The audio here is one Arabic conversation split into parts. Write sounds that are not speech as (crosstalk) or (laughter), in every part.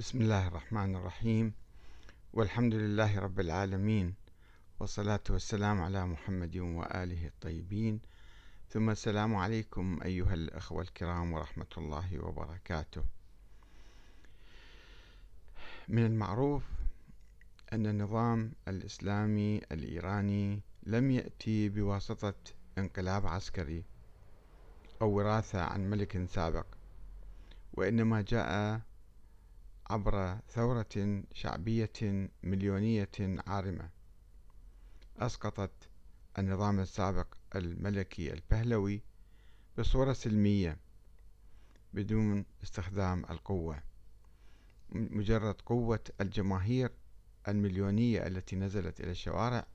بسم الله الرحمن الرحيم. والحمد لله رب العالمين والصلاة والسلام على محمد وآله الطيبين. ثم السلام عليكم أيها الأخوة الكرام ورحمة الله وبركاته. من المعروف أن النظام الإسلامي الإيراني لم يأتي بواسطة انقلاب عسكري أو وراثة عن ملك سابق وإنما جاء عبر ثورة شعبية مليونية عارمة. أسقطت النظام السابق الملكي البهلوي بصورة سلمية بدون استخدام القوة مجرد قوة الجماهير المليونية التي نزلت إلى الشوارع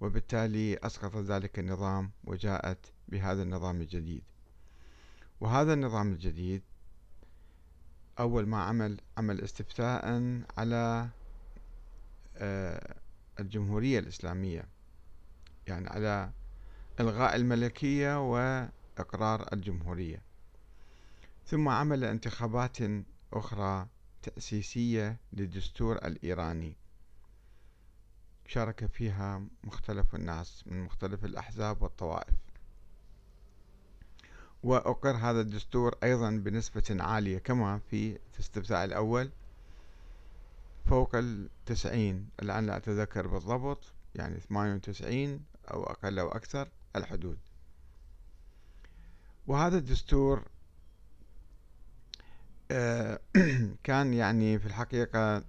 وبالتالي أسقطت ذلك النظام وجاءت بهذا النظام الجديد. وهذا النظام الجديد أول ما عمل عمل استفتاء على آه، الجمهورية الإسلامية يعني على إلغاء الملكية وإقرار الجمهورية. ثم عمل انتخابات أخرى تأسيسية للدستور الإيراني. شارك فيها مختلف الناس من مختلف الأحزاب والطوائف. وأقر هذا الدستور أيضا بنسبة عالية كما في الاستفتاء الأول فوق التسعين الآن لا أتذكر بالضبط يعني ثمانية وتسعين أو أقل أو أكثر الحدود. وهذا الدستور آه، (clears throat) كان يعني في الحقيقة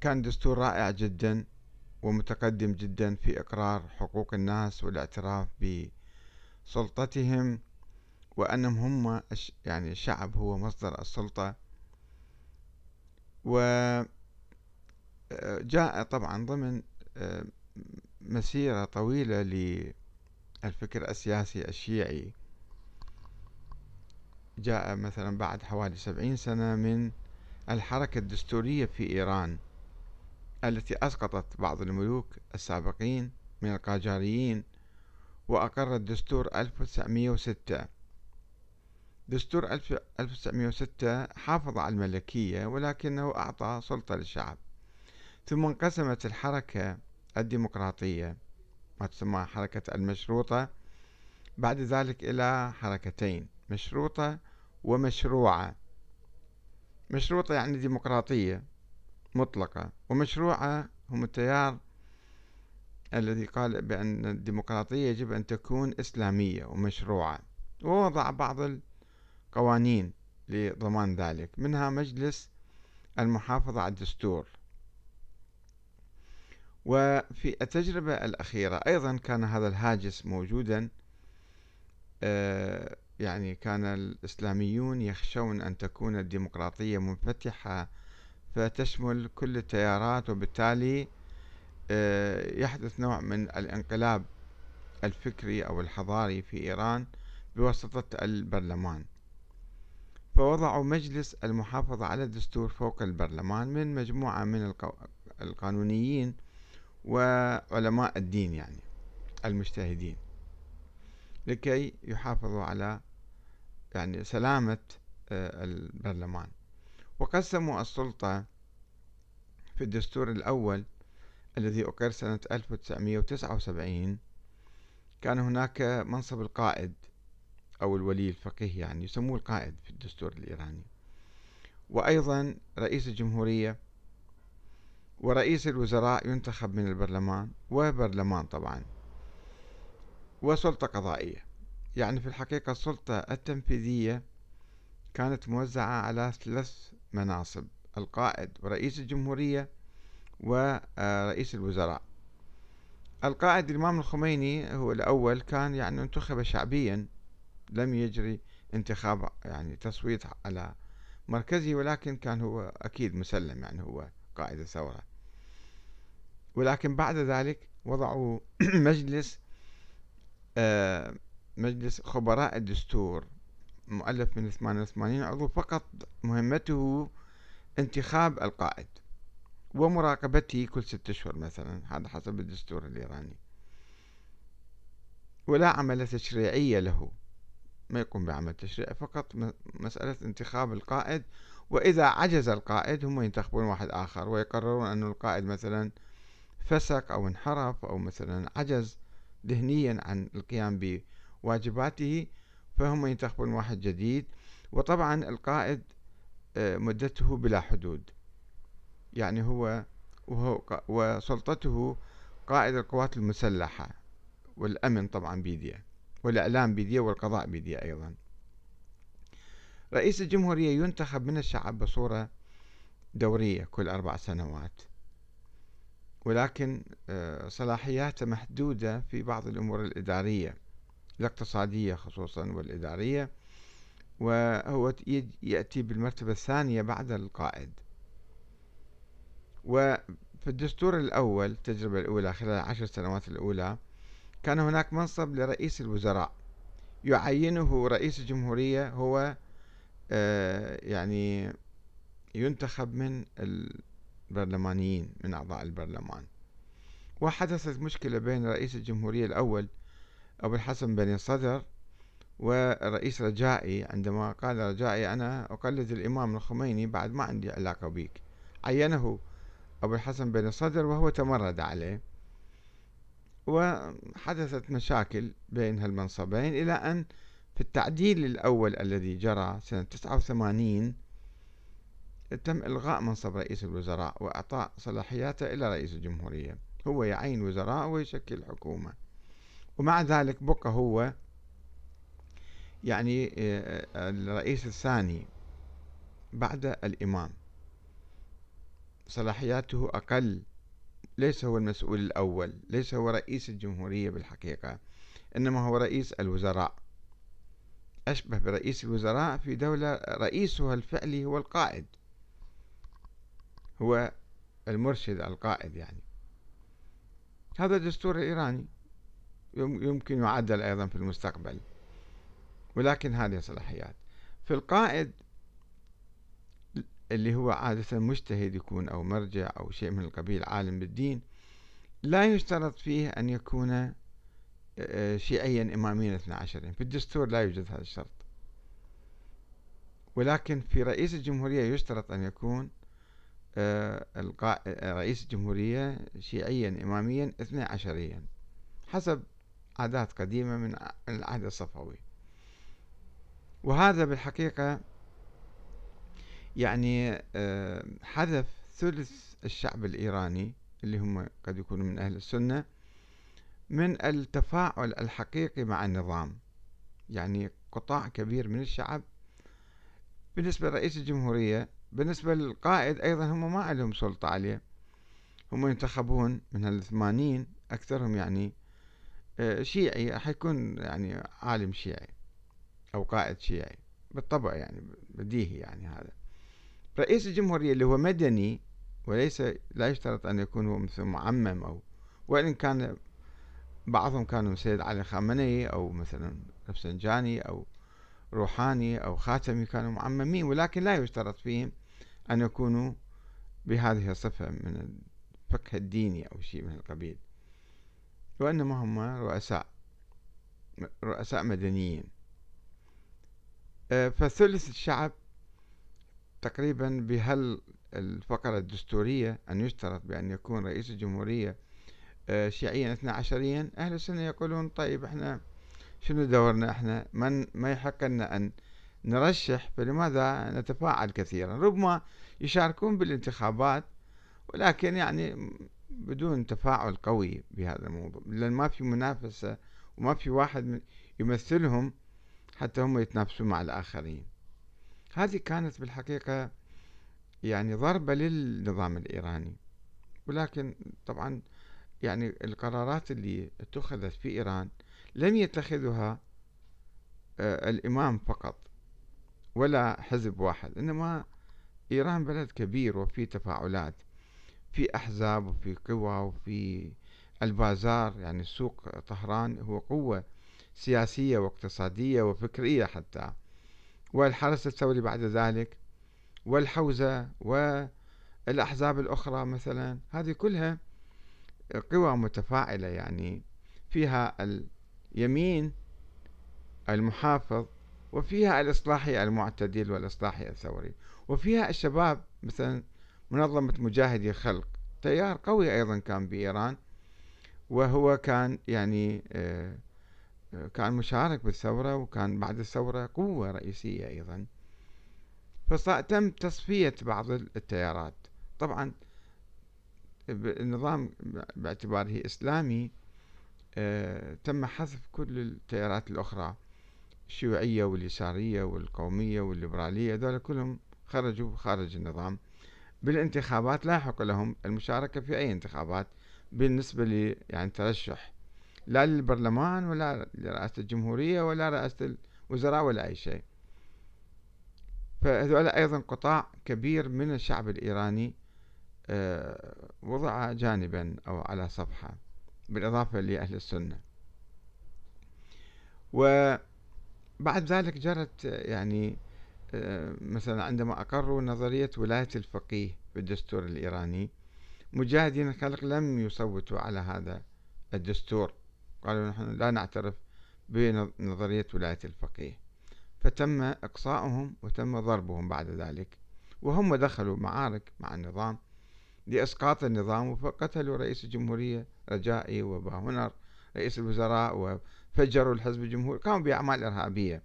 كان دستور رائع جدا ومتقدم جدا في إقرار حقوق الناس والاعتراف ب سلطتهم وأنهم هم يعني الشعب هو مصدر السلطة. وجاء طبعا ضمن آه، مسيرة طويلة للفكر السياسي الشيعي. جاء مثلا بعد حوالي سبعين سنة من الحركة الدستورية في إيران التي أسقطت بعض الملوك السابقين من القاجاريين وأقر الدستور 1906 دستور 1906 حافظ على الملكية ولكنه أعطى سلطة للشعب ثم انقسمت الحركة الديمقراطية ما تسمى حركة المشروطة بعد ذلك إلى حركتين مشروطة ومشروعة. مشروطة يعني ديمقراطية مطلقة ومشروعة هم التيار الذي قال بأن الديمقراطية يجب أن تكون إسلامية ومشروعة. ووضع بعض القوانين لضمان ذلك منها مجلس المحافظة على الدستور. وفي التجربة الأخيرة أيضا كان هذا الهاجس موجودا آه، يعني كان الإسلاميون يخشون أن تكون الديمقراطية منفتحة فتشمل كل التيارات وبالتالي يحدث نوع من الانقلاب الفكري أو الحضاري في إيران بواسطة البرلمان. فوضعوا مجلس المحافظة على الدستور فوق البرلمان من مجموعة من القانونيين وعلماء الدين يعني المجتهدين لكي يحافظوا على يعني سلامة آه، البرلمان. وقسموا السلطة في الدستور الأول الذي أقر سنة 1979 كان هناك منصب القائد أو الولي الفقيه يعني يسموه القائد في الدستور الإيراني. وأيضا رئيس الجمهورية ورئيس الوزراء ينتخب من البرلمان وبرلمان طبعا وسلطة قضائية. يعني في الحقيقة السلطة التنفيذية كانت موزعة على ثلاث مناصب القائد ورئيس الجمهورية ورئيس الوزراء. القائد الإمام الخميني هو الأول كان يعني انتخب شعبيا لم يجري انتخاب يعني تصويت على مركزي ولكن كان هو أكيد مسلم يعني هو قائد الثورة. ولكن بعد ذلك وضعوا (clears throat) مجلس آه، مجلس خبراء الدستور مؤلف من 88 عضو فقط مهمته انتخاب القائد. ومراقبته كل ستة أشهر مثلا هذا حسب الدستور الإيراني. ولا عمل تشريعية له. ما يقوم بعمل تشريعي فقط مسألة انتخاب القائد. وإذا عجز القائد هم ينتخبون واحد آخر ويقررون أن القائد مثلا فسق أو انحرف أو مثلا عجز ذهنيا عن القيام بواجباته فهم ينتخبون واحد جديد. وطبعا القائد آه، مدته بلا حدود. يعني هو وسلطته قائد القوات المسلحة والأمن طبعا بيديه والإعلام بيديه والقضاء بيديه أيضا. رئيس الجمهورية ينتخب من الشعب بصورة دورية كل أربع سنوات. ولكن آه، صلاحياته محدودة في بعض الأمور الإدارية الاقتصادية خصوصا والإدارية. وهو يأتي بالمرتبة الثانية بعد القائد. وفي الدستور الأول التجربة الأولى خلال العشر سنوات الأولى كان هناك منصب لرئيس الوزراء. يعينه رئيس الجمهورية هو آه، يعني ينتخب من البرلمانيين من أعضاء البرلمان. وحدثت مشكلة بين رئيس الجمهورية الأول أبو الحسن بن صدر ورئيس رجائي. عندما قال رجائي أنا أقلد الإمام الخميني بعد ما عندي علاقة بك. عينه أبو الحسن بن صدر وهو تمرد عليه وحدثت مشاكل بين هالمنصبين إلى أن في التعديل الأول الذي جرى سنة 89 تم إلغاء منصب رئيس الوزراء وإعطاء صلاحياته إلى رئيس الجمهورية. هو يعين وزراء ويشكل حكومة. ومع ذلك بقى هو يعني آه، الرئيس الثاني بعد الإمام. صلاحياته أقل. ليس هو المسؤول الأول ليس هو رئيس الجمهورية بالحقيقة إنما هو رئيس الوزراء. أشبه برئيس الوزراء في دولة رئيسها الفعلي هو القائد. هو المرشد القائد يعني. هذا الدستور الإيراني يمكن يعدل أيضا في المستقبل. ولكن هذه صلاحيات في القائد اللي هو عادة مجتهد يكون أو مرجع أو شيء من القبيل عالم بالدين لا يشترط فيه أن يكون آه، شيعيا إماميا اثنا عشرين في الدستور لا يوجد هذا الشرط. ولكن في رئيس الجمهورية يشترط أن يكون آه، رئيس الجمهورية شيعيا إماميا اثني عشريا حسب عادات قديمة من العهد الصفوي. وهذا بالحقيقة يعني حذف ثلث الشعب الإيراني اللي هم قد يكونوا من أهل السنة من التفاعل الحقيقي مع النظام. يعني قطاع كبير من الشعب بالنسبة لرئيس الجمهورية بالنسبة للقائد أيضا هم ما لهم سلطة عليه. هم ينتخبون من الثمانين أكثرهم يعني آه، شيعي حيكون يعني عالم شيعي أو قائد شيعي بالطبع يعني بديهي يعني هذا. رئيس الجمهورية اللي هو مدني وليس لا يشترط أن يكون هو مثل معمم أو وإن كان بعضهم كانوا سيد علي خامنئي أو مثلا رفسنجاني أو روحاني أو خاتمي كانوا معممين ولكن لا يشترط فيهم أن يكونوا بهذه الصفة من الفقه الديني أو شيء من القبيل. وإنما هم رؤساء رؤساء مدنيين. آه، فثلث الشعب تقريبا بهال الفقرة الدستورية أن يشترط بأن يكون رئيس الجمهورية آه، شيعيا اثنا عشريا. أهل السنة يقولون طيب إحنا شنو دورنا إحنا؟ من ما يحق لنا أن نرشح؟ فلماذا نتفاعل كثيرا؟ ربما يشاركون بالانتخابات ولكن يعني بدون تفاعل قوي بهذا الموضوع. لأن ما في منافسة وما في واحد يمثلهم حتى هم يتنافسون مع الآخرين. هذه كانت بالحقيقة يعني ضربة للنظام الإيراني. ولكن طبعا يعني القرارات اللي اتخذت في إيران لم يتخذها آه، الإمام فقط ولا حزب واحد. إنما إيران بلد كبير وفي تفاعلات في أحزاب وفي قوى وفي البازار. يعني سوق طهران هو قوة سياسية واقتصادية وفكرية حتى. والحرس الثوري بعد ذلك والحوزة والأحزاب الأخرى مثلا هذه كلها قوى متفاعلة يعني فيها اليمين المحافظ وفيها الإصلاحي المعتدل والإصلاحي الثوري وفيها الشباب مثلا منظمة مجاهدي الخلق تيار قوي أيضا كان بإيران وهو كان يعني آه، كان مشارك بالثورة وكان بعد الثورة قوة رئيسية أيضا. فتم تصفية بعض التيارات. طبعا النظام باعتباره إسلامي آه، تم حذف كل التيارات الأخرى الشيوعية واليسارية والقومية والليبرالية هذول كلهم خرجوا خارج النظام. بالانتخابات لا يحق لهم المشاركة في أي انتخابات بالنسبة ل يعني ترشح. لا للبرلمان ولا لرئاسة الجمهورية ولا رئاسة الوزراء ولا أي شيء. فهذول أيضا قطاع كبير من الشعب الإيراني آه، وضع جانبا أو على صفحة بالإضافة لأهل السنة. وبعد ذلك جرت يعني آه، مثلا عندما أقروا نظرية ولاية الفقيه بالدستور الإيراني مجاهدين الخلق لم يصوتوا على هذا الدستور. قالوا نحن لا نعترف بنظرية ولاية الفقيه. فتم إقصاؤهم وتم ضربهم بعد ذلك. وهم دخلوا معارك مع النظام لإسقاط النظام وقتلوا رئيس الجمهورية رجائي وباهنر رئيس الوزراء وفجروا الحزب الجمهوري. قاموا بأعمال إرهابية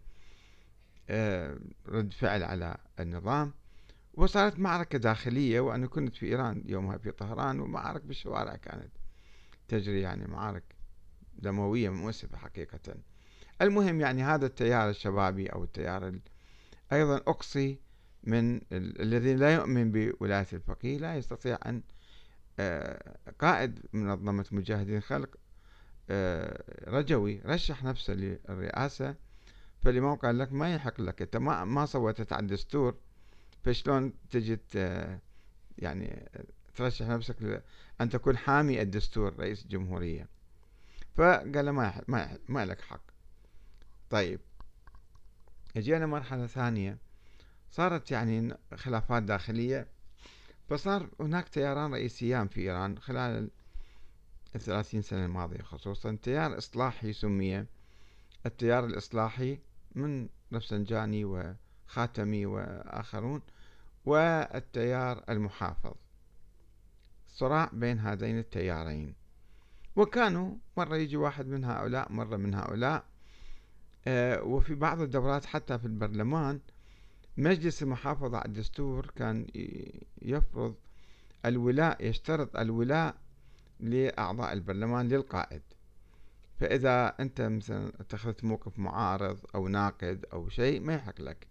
آه، رد فعل على النظام. وصارت معركة داخلية وأنا كنت في إيران يومها في طهران ومعارك بالشوارع كانت تجري يعني معارك دموية مؤسفة حقيقة. المهم يعني هذا التيار الشبابي أو التيار أيضا أقصي من الذي لا يؤمن بولاية الفقيه لا يستطيع أن آه، قائد منظمة مجاهدين الخلق آه، رجوي رشح نفسه للرئاسة فالإمام قال لك ما يحق لك أنت. ما صوتت على الدستور فشلون تجي يعني ترشح نفسك أن تكون حامي الدستور رئيس الجمهورية فقال ما ما ما لك حق. طيب. اجينا مرحلة ثانية. صارت يعني خلافات داخلية. فصار هناك تياران رئيسيان في إيران خلال الثلاثين سنة الماضية خصوصا. تيار إصلاحي سمي. التيار الإصلاحي من رفسنجاني وخاتمي وآخرون والتيار المحافظ. صراع بين هذين التيارين. وكانوا مرة يجي واحد من هؤلاء مرة من هؤلاء آه، وفي بعض الدورات حتى في البرلمان مجلس المحافظة على الدستور كان يفرض الولاء يشترط الولاء لأعضاء البرلمان للقائد. فإذا أنت مثلا اتخذت موقف معارض أو ناقد أو شيء ما يحق لك.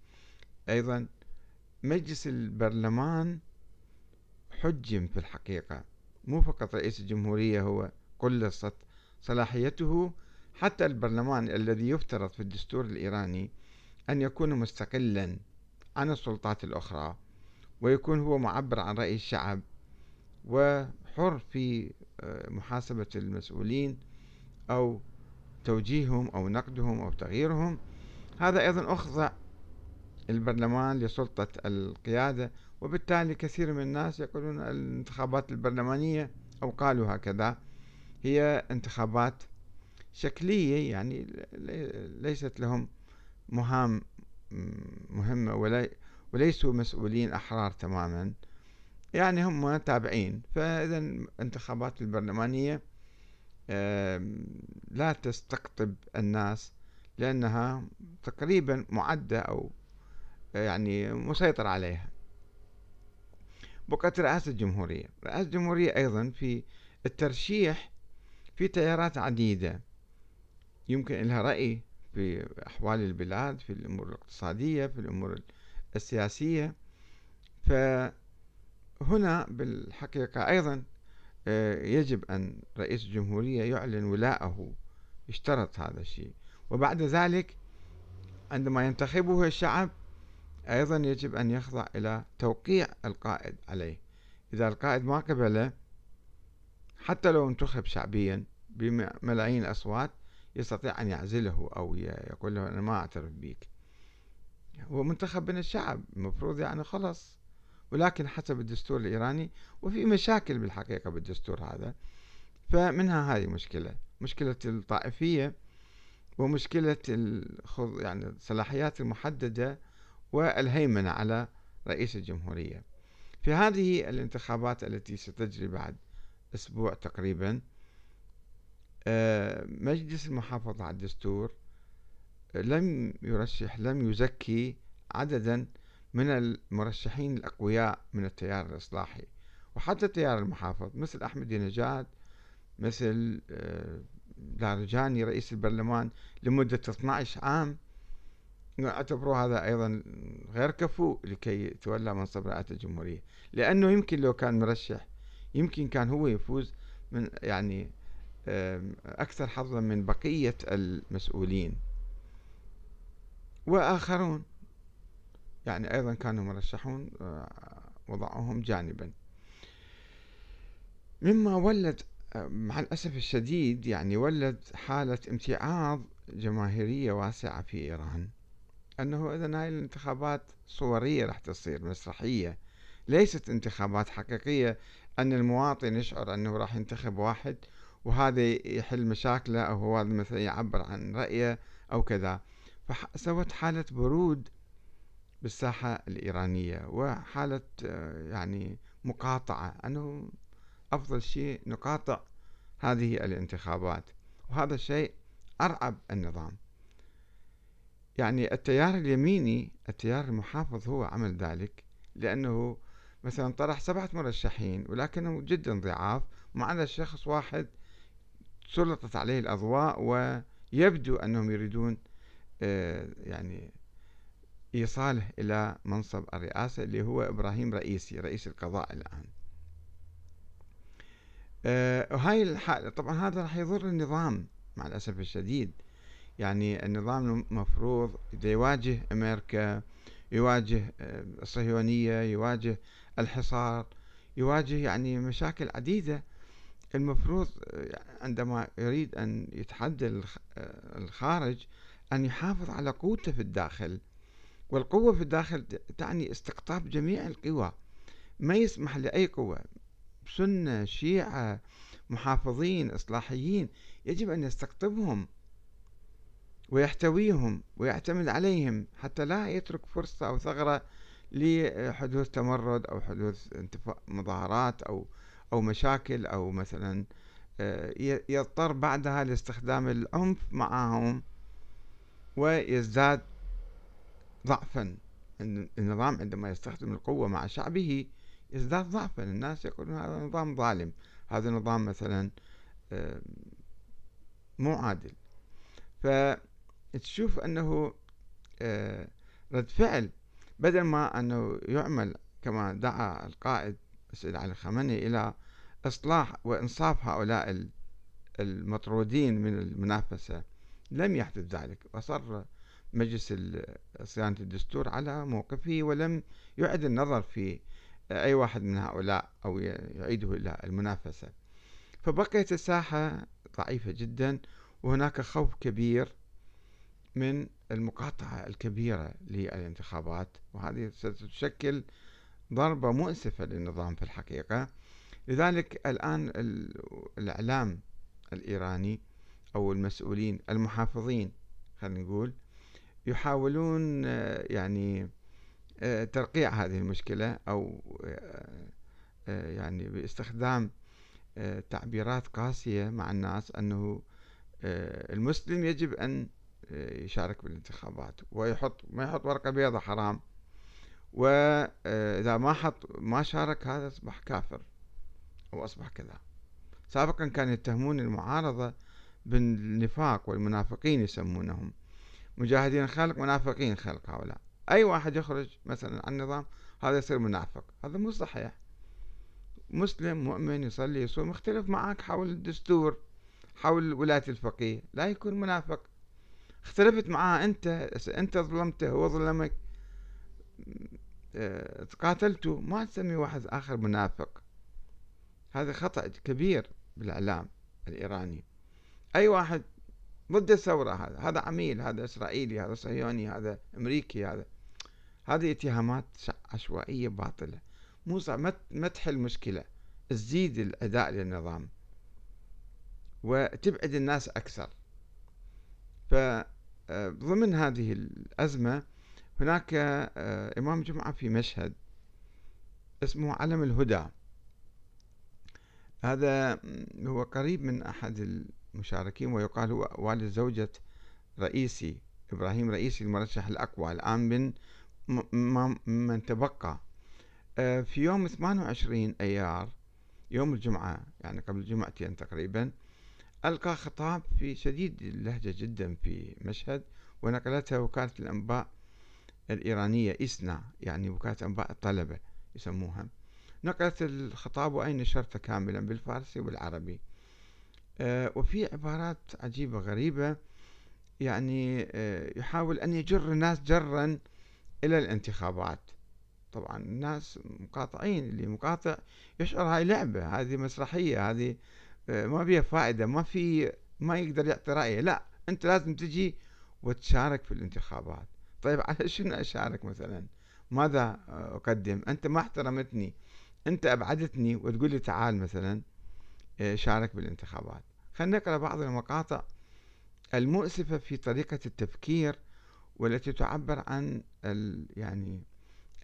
أيضا مجلس البرلمان حجم في الحقيقة. مو فقط رئيس الجمهورية هو قلصت صلاحيته حتى البرلمان الذي يفترض في الدستور الإيراني أن يكون مستقلا عن السلطات الأخرى ويكون هو معبر عن رأي الشعب وحر في آه، محاسبة المسؤولين أو توجيههم أو نقدهم أو تغييرهم. هذا أيضا أخضع البرلمان لسلطة القيادة وبالتالي كثير من الناس يقولون الانتخابات البرلمانية أو قالوا هكذا هي انتخابات شكلية يعني ليست لهم مهام مهمة وليسوا مسؤولين أحرار تماما. يعني هم تابعين. فإذا الانتخابات البرلمانية لا تستقطب الناس لأنها تقريبا معدة أو يعني مسيطر عليها. بقت رئاسة الجمهورية رئاسة الجمهورية أيضا في الترشيح في تيارات عديدة. يمكن لها رأي في أحوال البلاد في الأمور الاقتصادية في الأمور السياسية. فهنا بالحقيقة أيضا آه، يجب أن رئيس الجمهورية يعلن ولاءه اشترط هذا الشيء. وبعد ذلك عندما ينتخبه الشعب أيضا يجب أن يخضع إلى توقيع القائد عليه. إذا القائد ما قبله حتى لو انتخب شعبيا بملايين الأصوات يستطيع أن يعزله أو يقول له أنا ما أعترف بك هو منتخب من الشعب المفروض يعني خلص ولكن حسب الدستور الإيراني وفي مشاكل بالحقيقة بالدستور هذا. فمنها هذه مشكلة مشكلة الطائفية ومشكلة يعني الصلاحيات المحددة والهيمنة على رئيس الجمهورية. في هذه الانتخابات التي ستجري بعد أسبوع تقريبا. آه، مجلس المحافظة على الدستور لم يرشح لم يزكي عددا من المرشحين الأقوياء من التيار الإصلاحي وحتى التيار المحافظ مثل أحمد نجاد مثل آه، لارجاني رئيس البرلمان لمدة 12 عام. أعتبروا هذا أيضا غير كفو لكي يتولى منصب رئاسة الجمهورية لأنه يمكن لو كان مرشح يمكن كان هو يفوز من يعني أكثر حظا من بقية المسؤولين. وآخرون يعني أيضا كانوا مرشحون آه، وضعوهم جانبا. مما ولد مع الأسف الشديد يعني ولد حالة امتعاض جماهيرية واسعة في إيران. أنه إذا هاي الانتخابات صورية راح تصير مسرحية ليست انتخابات حقيقية. أن المواطن يشعر أنه راح ينتخب واحد وهذا يحل مشاكله أو هو مثلا يعبر عن رأيه أو كذا. فسوت حالة برود بالساحة الإيرانية وحالة آه، يعني مقاطعة. أنه أفضل شيء نقاطع هذه الانتخابات. وهذا الشيء أرعب النظام. يعني التيار اليميني التيار المحافظ هو عمل ذلك لأنه مثلا طرح سبعة مرشحين ولكنه جدا ضعاف معنا شخص واحد سلطت عليه الأضواء ويبدو أنهم يريدون آه، يعني إيصاله إلى منصب الرئاسة اللي هو إبراهيم رئيسي رئيس القضاء الآن. آه، وهاي الحالة طبعا هذا راح يضر النظام مع الأسف الشديد. يعني النظام المفروض يواجه أمريكا يواجه آه، الصهيونية يواجه الحصار يواجه يعني مشاكل عديدة. المفروض عندما يريد أن يتحدى الخارج أن يحافظ على قوته في الداخل. والقوة في الداخل تعني استقطاب جميع القوى. ما يسمح لأي قوة سنة شيعة محافظين إصلاحيين يجب أن يستقطبهم ويحتويهم ويعتمد عليهم حتى لا يترك فرصة أو ثغرة لحدوث تمرد أو حدوث مظاهرات أو أو مشاكل أو مثلا آه، يضطر بعدها لاستخدام العنف معهم ويزداد ضعفا. النظام عندما يستخدم القوة مع شعبه يزداد ضعفا. الناس يقولون هذا نظام ظالم. هذا نظام مثلا آه، مو عادل. فتشوف أنه آه، رد فعل بدل ما أنه يعمل كما دعا القائد السيد علي خامنئي إلى إصلاح وإنصاف هؤلاء المطرودين من المنافسة لم يحدث ذلك. وصر مجلس صيانة الدستور على موقفه ولم يعد النظر في أي واحد من هؤلاء أو يعيده إلى المنافسة. فبقيت الساحة ضعيفة جدا وهناك خوف كبير من المقاطعة الكبيرة للانتخابات وهذه ستشكل ضربة مؤسفة للنظام في الحقيقة. لذلك الآن الإعلام الإيراني أو المسؤولين المحافظين خلينا نقول يحاولون يعني ترقيع هذه المشكلة أو يعني باستخدام تعبيرات قاسية مع الناس أنه المسلم يجب أن يشارك بالانتخابات ويحط ما يحط ورقة بيضاء حرام. وإذا ما حط ما شارك هذا أصبح كافر أو أصبح كذا. سابقا كانوا يتهمون المعارضة بالنفاق والمنافقين يسمونهم. مجاهدين خلق منافقين خلق هؤلاء. أي واحد يخرج مثلا عن النظام هذا يصير منافق. هذا مو صحيح. مسلم مؤمن يصلي يصوم مختلف معك حول الدستور حول ولاية الفقيه. لا يكون منافق. اختلفت معاه أنت أنت ظلمته هو ظلمك. تقاتلتوا ما تسمي واحد آخر منافق. هذا خطأ كبير بالإعلام الإيراني. أي واحد ضد الثورة هذا هذا عميل هذا إسرائيلي هذا صهيوني هذا أمريكي هذا. هذه اتهامات عشوائية باطلة. مو ما تحل مشكلة تزيد الأداء للنظام وتبعد الناس أكثر. فضمن هذه الأزمة هناك إمام جمعة في مشهد اسمه علم الهدى. هذا هو قريب من أحد المشاركين ويقال هو والد زوجة رئيسي إبراهيم رئيسي المرشح الأقوى الآن من من تبقى. آه، في يوم 28 أيار يوم الجمعة يعني قبل جمعتين تقريبا ألقى خطاب في شديد اللهجة جدا في مشهد ونقلتها وكالة الأنباء الإيرانية إسنا يعني وكالة أنباء الطلبة يسموها. نقلت الخطاب وأين نشرته كاملا بالفارسي والعربي. آه، وفي عبارات عجيبة غريبة يعني آه، يحاول أن يجر الناس جرا إلى الانتخابات. طبعا الناس مقاطعين اللي مقاطع يشعر هاي لعبة هذه مسرحية هذه ما فيها فائدة ما في ما يقدر يعطي رأيه. لا أنت لازم تجي وتشارك في الانتخابات. طيب على (laughs) شنو أشارك مثلا؟ ماذا أقدم؟ أنت ما احترمتني. أنت أبعدتني وتقول لي تعال مثلا آه، شارك بالانتخابات خلينا نقرأ بعض المقاطع المؤسفة في طريقة التفكير والتي تعبر عن ال يعني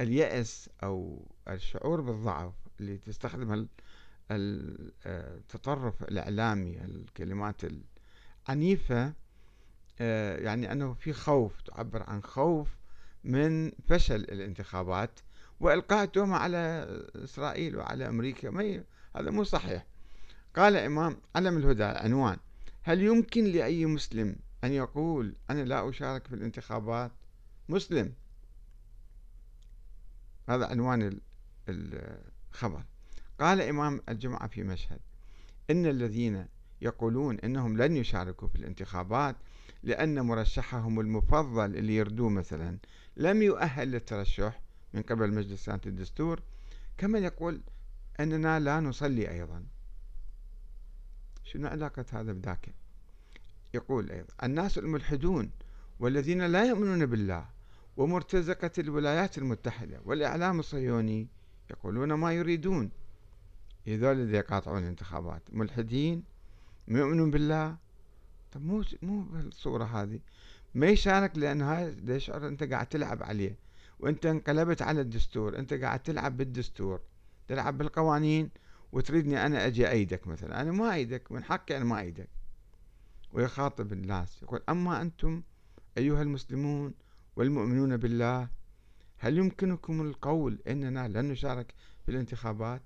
اليأس أو الشعور بالضعف اللي تستخدم التطرف الإعلامي الكلمات العنيفة آه، يعني أنه في خوف تعبر عن خوف من فشل الانتخابات وإلقاء التهمة على إسرائيل وعلى أمريكا. ما هذا مو صحيح. قال إمام علم الهدى عنوان هل يمكن لأي مسلم أن يقول أنا لا أشارك في الانتخابات؟ مسلم. هذا عنوان الخبر. قال إمام الجمعة في مشهد إن الذين يقولون إنهم لن يشاركوا في الانتخابات لأن مرشحهم المفضل اللي يردوه مثلا لم يؤهل للترشح من قبل مجلس سنة الدستور كما يقول أننا لا نصلي أيضا. شنو علاقة هذا بذاك؟ يقول أيضا الناس الملحدون والذين لا يؤمنون بالله ومرتزقة الولايات المتحدة والإعلام الصهيوني يقولون ما يريدون. هذول اللي يقاطعون الانتخابات. ملحدين يؤمنون بالله. طب مو مو بالصورة هذه. ما يشارك لأن هاي يشعر أنت قاعد تلعب عليه. وأنت انقلبت على الدستور. أنت قاعد تلعب بالدستور. تلعب بالقوانين. وتريدني أنا أجي أيدك مثلا. أنا ما أيدك. من حقي أنا ما أيدك. ويخاطب الناس. يقول أما أنتم أيها المسلمون والمؤمنون بالله هل يمكنكم القول إننا لن نشارك في الانتخابات؟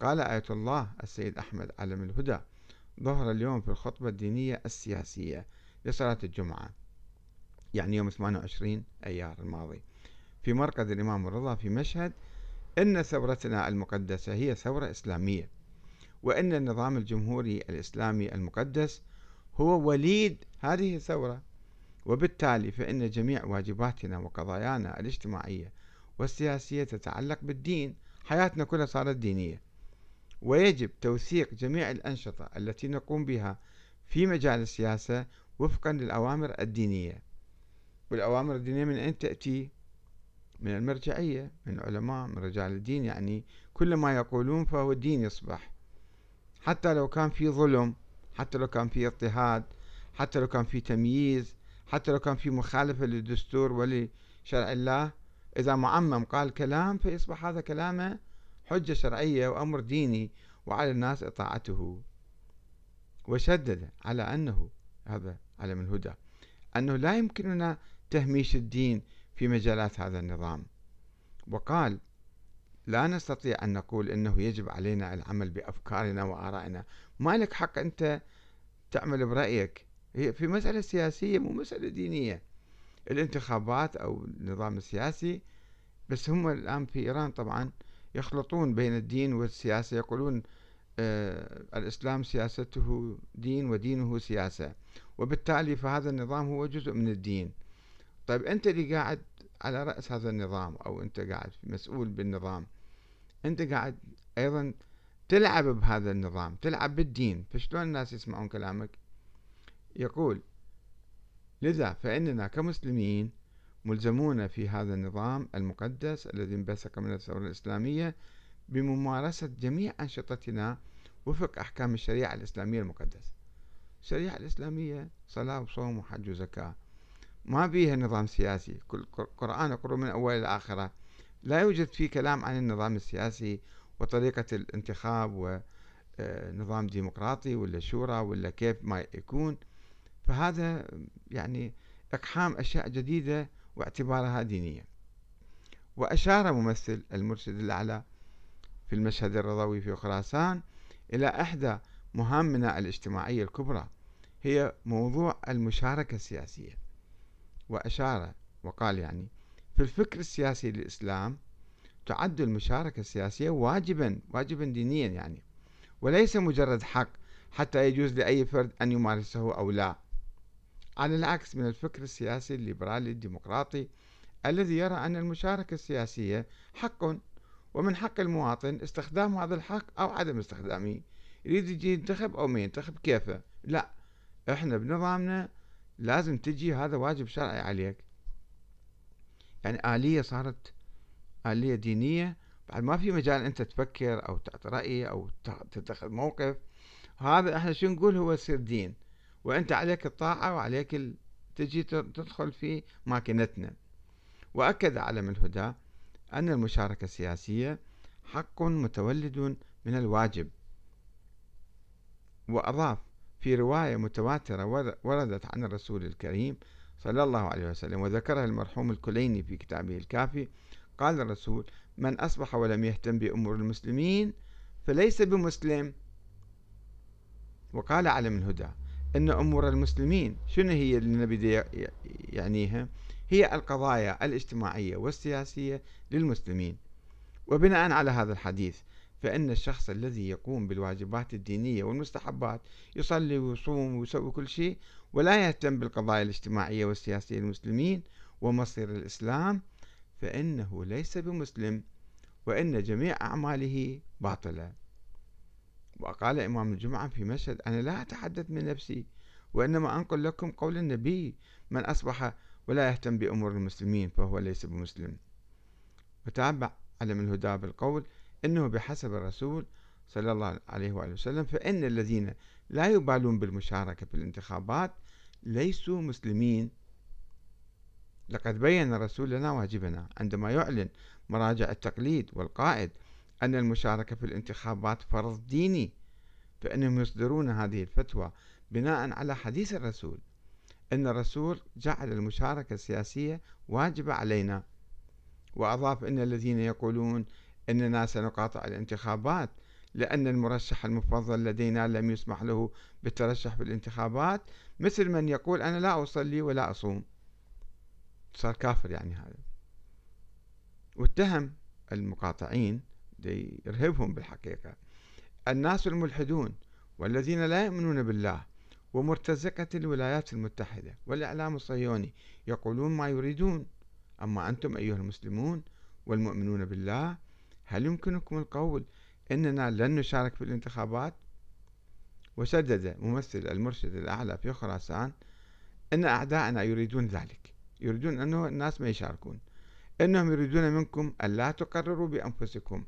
قال آية الله السيد أحمد علم الهدى ظهر اليوم في الخطبة الدينية السياسية لصلاة الجمعة يعني يوم 28 أيار الماضي. في مركز الإمام الرضا في مشهد إن ثورتنا المقدسة هي ثورة إسلامية وإن النظام الجمهوري الإسلامي المقدس هو وليد هذه الثورة. وبالتالي فإن جميع واجباتنا وقضايانا الاجتماعية والسياسية تتعلق بالدين حياتنا كلها صارت دينية. ويجب توثيق جميع الأنشطة التي نقوم بها في مجال السياسة وفقا للأوامر الدينية والأوامر الدينية من أين تأتي؟ من المرجعية من علماء من رجال الدين يعني كل ما يقولون فهو دين يصبح حتى لو كان في ظلم حتى لو كان في اضطهاد حتى لو كان في تمييز حتى لو كان في مخالفة للدستور ولشرع الله إذا معمم قال كلام فيصبح هذا كلامه حجة شرعية وأمر ديني وعلى الناس إطاعته. وشدد على أنه هذا علم الهدى أنه لا يمكننا تهميش الدين في مجالات هذا النظام. وقال لا نستطيع أن نقول أنه يجب علينا العمل بأفكارنا وآرائنا. ما لك حق أنت تعمل برأيك. هي في مسألة سياسية مو مسألة دينية. الانتخابات أو النظام السياسي بس هم الآن في إيران طبعا يخلطون بين الدين والسياسة يقولون آه الإسلام سياسته دين ودينه سياسة. وبالتالي فهذا النظام هو جزء من الدين. طيب أنت اللي قاعد على رأس هذا النظام أو أنت قاعد مسؤول بالنظام أنت قاعد أيضا تلعب بهذا النظام تلعب بالدين. فشلون الناس يسمعون كلامك؟ يقول لذا فإننا كمسلمين ملزمون في هذا النظام المقدس الذي انبثق من الثورة الإسلامية بممارسة جميع أنشطتنا وفق أحكام الشريعة الإسلامية المقدسة. الشريعة الإسلامية صلاة وصوم وحج وزكاة. ما بيها نظام سياسي. كل قرآن اقرأ من أول إلى آخره. لا يوجد فيه كلام عن النظام السياسي وطريقة الانتخاب ونظام آه، ديمقراطي ولا شورى ولا كيف ما يكون. فهذا يعني إقحام أشياء جديدة واعتبارها دينية. وأشار ممثل المرشد الأعلى في المشهد الرضوي في خراسان إلى إحدى مهامنا الاجتماعية الكبرى هي موضوع المشاركة السياسية. وأشار وقال يعني في الفكر السياسي للإسلام تعد المشاركة السياسية واجبا واجبا دينيا يعني وليس مجرد حق حتى يجوز لأي فرد أن يمارسه أو لا. على العكس من الفكر السياسي الليبرالي الديمقراطي الذي يرى أن المشاركة السياسية حق ومن حق المواطن استخدام هذا الحق أو عدم استخدامه. يريد يجي ينتخب أو ما ينتخب كيفه لا إحنا بنظامنا لازم تجي هذا واجب شرعي عليك. يعني آلية صارت آلية دينية بعد ما في مجال أنت تفكر أو تعطي رأي أو تتخذ موقف. هذا إحنا شو نقول؟ هو يصير دين. وأنت عليك الطاعة وعليك. تجي تدخل في ماكينتنا وأكد علم الهدى أن المشاركة السياسية حق متولد من الواجب وأضاف في رواية متواترة وردت عن الرسول الكريم صلى الله عليه وسلم وذكرها المرحوم الكليني في كتابه الكافي قال الرسول من أصبح ولم يهتم بأمور المسلمين فليس بمسلم وقال علم الهدى أن أمور المسلمين شنو هي اللي نبي يعنيها؟ هي القضايا الاجتماعية والسياسية للمسلمين. وبناء على هذا الحديث فإن الشخص الذي يقوم بالواجبات الدينية والمستحبات يصلي ويصوم ويسوي كل شيء ولا يهتم بالقضايا الاجتماعية والسياسية للمسلمين ومصير الإسلام فإنه ليس بمسلم وإن جميع أعماله باطلة. وقال إمام الجمعة في مشهد أنا لا أتحدث من نفسي وإنما أنقل لكم قول النبي من أصبح ولا يهتم بأمور المسلمين فهو ليس بمسلم. وتابع علم الهدى بالقول إنه بحسب الرسول صلى الله عليه وآله وسلم فإن الذين لا يبالون بالمشاركة في الانتخابات ليسوا مسلمين. لقد بين الرسول لنا واجبنا عندما يعلن مراجع التقليد والقائد أن المشاركة في الانتخابات فرض ديني فإنهم يصدرون هذه الفتوى بناء على حديث الرسول أن الرسول جعل المشاركة السياسية واجبة علينا. وأضاف أن الذين يقولون أننا سنقاطع الانتخابات لأن المرشح المفضل لدينا لم يسمح له بالترشح في الانتخابات مثل من يقول أنا لا أصلي ولا أصوم. صار كافر يعني هذا. واتهم المقاطعين يرهبهم بالحقيقة. الناس الملحدون والذين لا يؤمنون بالله ومرتزقة الولايات المتحدة والإعلام الصهيوني يقولون ما يريدون. أما أنتم أيها المسلمون والمؤمنون بالله هل يمكنكم القول أننا لن نشارك في الانتخابات؟ وشدد ممثل المرشد الأعلى في خراسان أن أعداءنا يريدون ذلك. يريدون أنه الناس ما يشاركون. أنهم يريدون منكم أن لا تقرروا بأنفسكم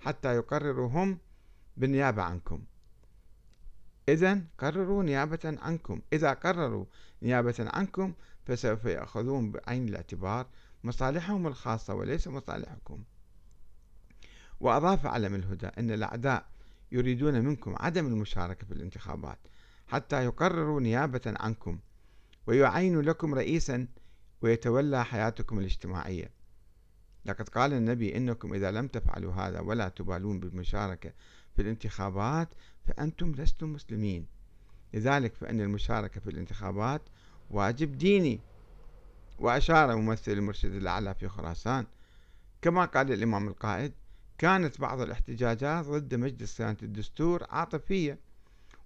حتى يقرروا هم بالنيابة عنكم. إذا قرروا نيابة عنكم. إذا قرروا نيابة عنكم فسوف يأخذون بعين الاعتبار مصالحهم الخاصة وليس مصالحكم. وأضاف علم الهدى أن الأعداء يريدون منكم عدم المشاركة في الانتخابات حتى يقرروا نيابة عنكم ويعينوا لكم رئيسا ويتولى حياتكم الاجتماعية. لقد قال النبي إنكم إذا لم تفعلوا هذا ولا تبالون بالمشاركة في الانتخابات فأنتم لستم مسلمين. لذلك فإن المشاركة في الانتخابات واجب ديني. وأشار ممثل المرشد الأعلى في خراسان كما قال الإمام القائد كانت بعض الاحتجاجات ضد مجلس صيانة الدستور عاطفية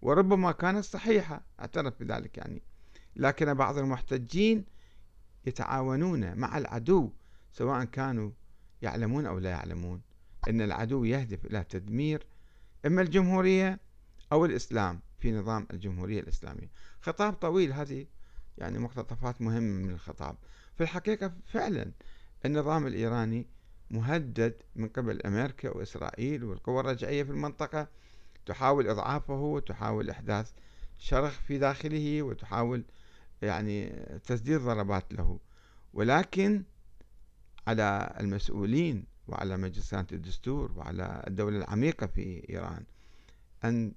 وربما كانت صحيحة اعترف بذلك يعني. لكن بعض المحتجين يتعاونون مع العدو سواء كانوا يعلمون أو لا يعلمون أن العدو يهدف إلى تدمير إما الجمهورية أو الإسلام في نظام الجمهورية الإسلامية. خطاب طويل هذه يعني مقتطفات مهمة من الخطاب. في الحقيقة فعلا النظام الإيراني مهدد من قبل أمريكا وإسرائيل والقوى الرجعية في المنطقة. تحاول إضعافه وتحاول إحداث شرخ في داخله وتحاول يعني تسديد ضربات له. ولكن على المسؤولين وعلى مجلسات الدستور وعلى الدولة العميقة في إيران أن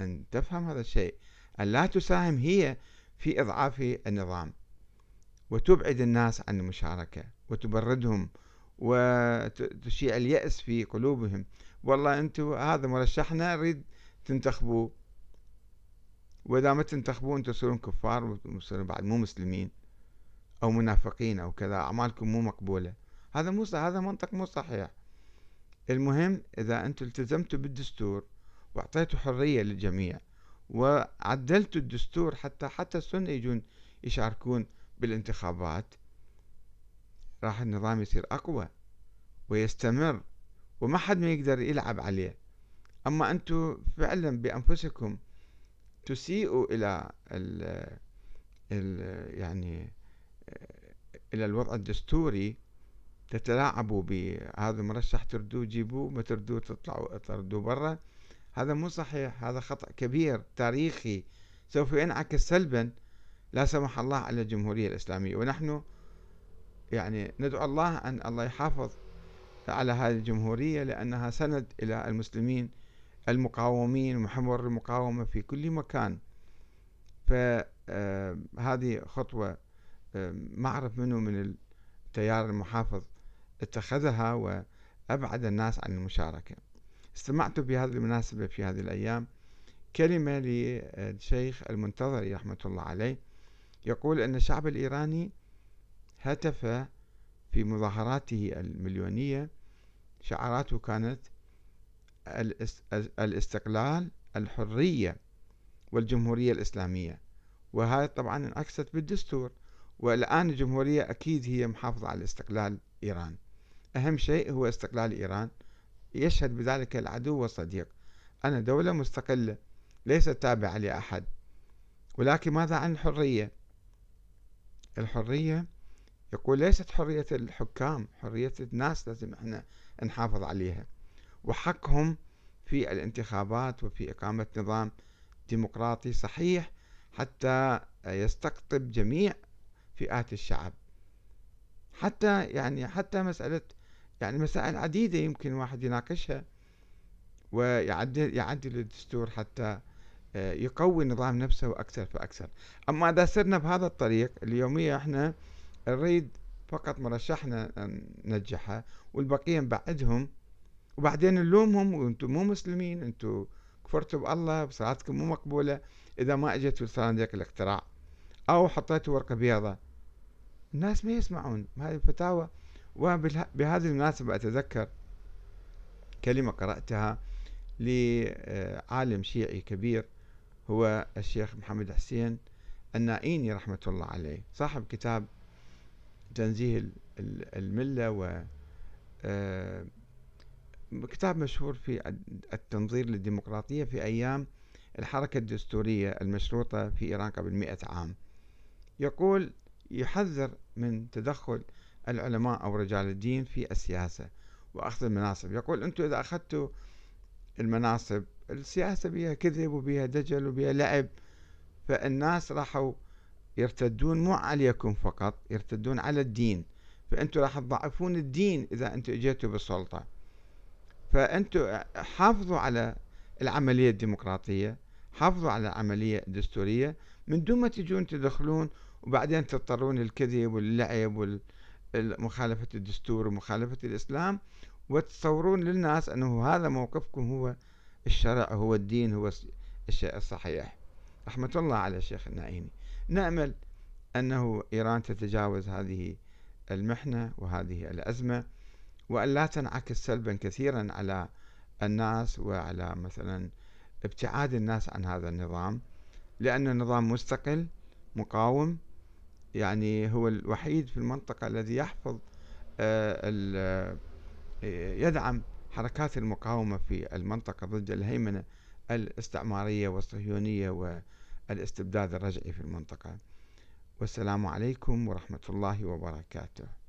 أن تفهم هذا الشيء أن لا تساهم هي في إضعاف النظام. وتبعد الناس عن المشاركة وتبردهم وتشيع اليأس في قلوبهم. والله أنتم هذا مرشحنا نريد تنتخبوه. وإذا ما تنتخبوه أنتم تصيرون كفار وتصيرون بعد مو مسلمين. أو منافقين أو كذا أعمالكم مو مقبولة. هذا مو هذا منطق مو صحيح. المهم إذا أنتم التزمتوا بالدستور وأعطيتوا حرية للجميع وعدلتوا الدستور حتى حتى السنة يجون يشاركون بالانتخابات راح النظام يصير أقوى ويستمر وما حد ما يقدر يلعب عليه. أما أنتم فعلا بأنفسكم تسيئوا إلى ال ال يعني إلى الوضع الدستوري تتلاعبوا بهذا المرشح تردوه جيبوه ما تردوه تطلعوا تردوه برا. هذا مو صحيح هذا خطأ كبير تاريخي سوف ينعكس سلبا لا سمح الله على الجمهورية الإسلامية. ونحن يعني ندعو الله أن الله يحافظ على هذه الجمهورية لأنها سند إلى المسلمين المقاومين ومحور المقاومة في كل مكان. فهذه آه، خطوة ما أعرف منه من التيار المحافظ اتخذها وأبعد الناس عن المشاركة. استمعت بهذه المناسبة في هذه الأيام. كلمة للشيخ المنتظري رحمة الله عليه. يقول أن الشعب الإيراني هتف في مظاهراته المليونية. شعاراته كانت الاستقلال الحرية والجمهورية الإسلامية. وهذا طبعا إنعكست بالدستور. والآن الجمهورية أكيد هي محافظة على استقلال إيران. أهم شيء هو استقلال إيران. يشهد بذلك العدو والصديق. أنا دولة مستقلة ليست تابعة لأحد. ولكن ماذا عن الحرية؟ الحرية يقول ليست حرية الحكام حرية الناس لازم إحنا نحافظ عليها. وحقهم في الانتخابات وفي إقامة نظام ديمقراطي صحيح حتى يستقطب جميع فئات الشعب. حتى يعني حتى مسألة يعني مسائل عديدة يمكن واحد يناقشها ويعدل يعدل الدستور حتى آه، يقوي النظام نفسه أكثر فأكثر. أما إذا سرنا بهذا الطريق اليومية إحنا نريد فقط مرشحنا ننجحه والبقية نبعدهم وبعدين نلومهم وأنتم مو مسلمين أنتم كفرتوا بالله بصلاتكم مو مقبولة. إذا ما إجت صناديق الاقتراع أو حطيتوا ورقة بيضة الناس ما يسمعون. هذه الفتاوى وبهذه المناسبة أتذكر كلمة قرأتها لعالم شيعي كبير هو الشيخ محمد حسين النائيني رحمة الله عليه. صاحب كتاب تنزيه الملة و آه، كتاب مشهور في التنظير للديمقراطية في أيام الحركة الدستورية المشروطة في إيران قبل مئة عام. يقول يحذر من تدخل العلماء أو رجال الدين في السياسة وأخذ المناصب. يقول أنتم إذا أخذتوا المناصب السياسة بها كذب وبها دجل وبها لعب فالناس راحوا يرتدون مو عليكم فقط يرتدون على الدين. فأنتم راح تضعفون الدين إذا أنتم إجيتوا بالسلطة. فأنتم حافظوا على العملية الديمقراطية حافظوا على العملية الدستورية. من دون ما تجون تدخلون وبعدين تضطرون للكذب واللعب ومخالفة الدستور ومخالفة الإسلام وتصورون للناس أنه هذا موقفكم هو الشرع هو الدين هو الشيء الصحيح. رحمة الله على الشيخ النعيمي. نأمل أنه إيران تتجاوز هذه المحنة وهذه الأزمة وأن لا تنعكس سلبا كثيرا على الناس وعلى مثلا ابتعاد الناس عن هذا النظام لأن النظام مستقل مقاوم يعني هو الوحيد في المنطقة الذي يحفظ آه، يدعم حركات المقاومة في المنطقة ضد الهيمنة الاستعمارية والصهيونية والاستبداد الرجعي في المنطقة. والسلام عليكم ورحمة الله وبركاته.